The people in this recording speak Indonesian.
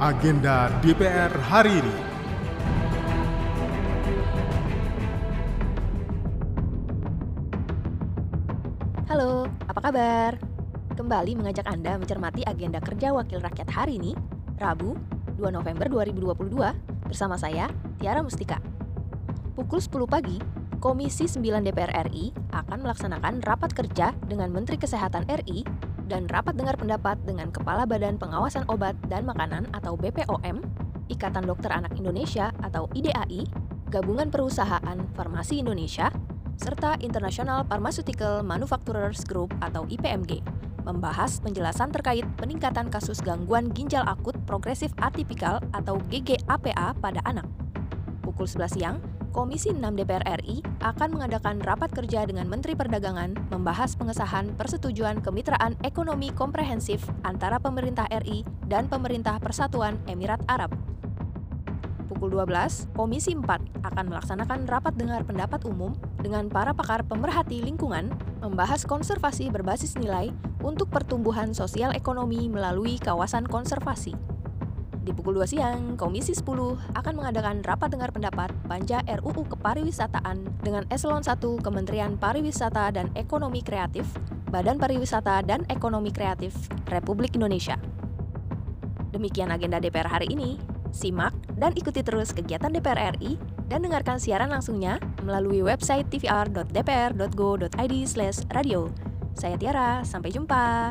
agenda DPR hari ini. Halo, apa kabar? Kembali mengajak Anda mencermati agenda kerja Wakil Rakyat hari ini, Rabu, 2 November 2022, bersama saya, Tiara Mustika. Pukul 10 pagi, Komisi 9 DPR RI akan melaksanakan rapat kerja dengan Menteri Kesehatan RI dan rapat dengar pendapat dengan Kepala Badan Pengawasan Obat dan Makanan atau BPOM, Ikatan Dokter Anak Indonesia atau IDAI, Gabungan Perusahaan Farmasi Indonesia, serta International Pharmaceutical Manufacturers Group atau IPMG, membahas penjelasan terkait peningkatan kasus gangguan ginjal akut progresif atipikal atau GGAPA pada anak. Pukul 11 siang, Komisi 6 DPR RI akan mengadakan rapat kerja dengan Menteri Perdagangan membahas pengesahan persetujuan kemitraan ekonomi komprehensif antara pemerintah RI dan pemerintah Persatuan Emirat Arab. Pukul 12, Komisi 4 akan melaksanakan rapat dengar pendapat umum dengan para pakar pemerhati lingkungan membahas konservasi berbasis nilai untuk pertumbuhan sosial ekonomi melalui kawasan konservasi. Di pukul 2 siang, Komisi 10 akan mengadakan rapat dengar pendapat panja RUU Kepariwisataan dengan Eselon 1 Kementerian Pariwisata dan Ekonomi Kreatif, Badan Pariwisata dan Ekonomi Kreatif Republik Indonesia. Demikian agenda DPR hari ini. Simak dan ikuti terus kegiatan DPR RI dan dengarkan siaran langsungnya melalui website tvr.dpr.go.id/radio. Saya Tiara, sampai jumpa.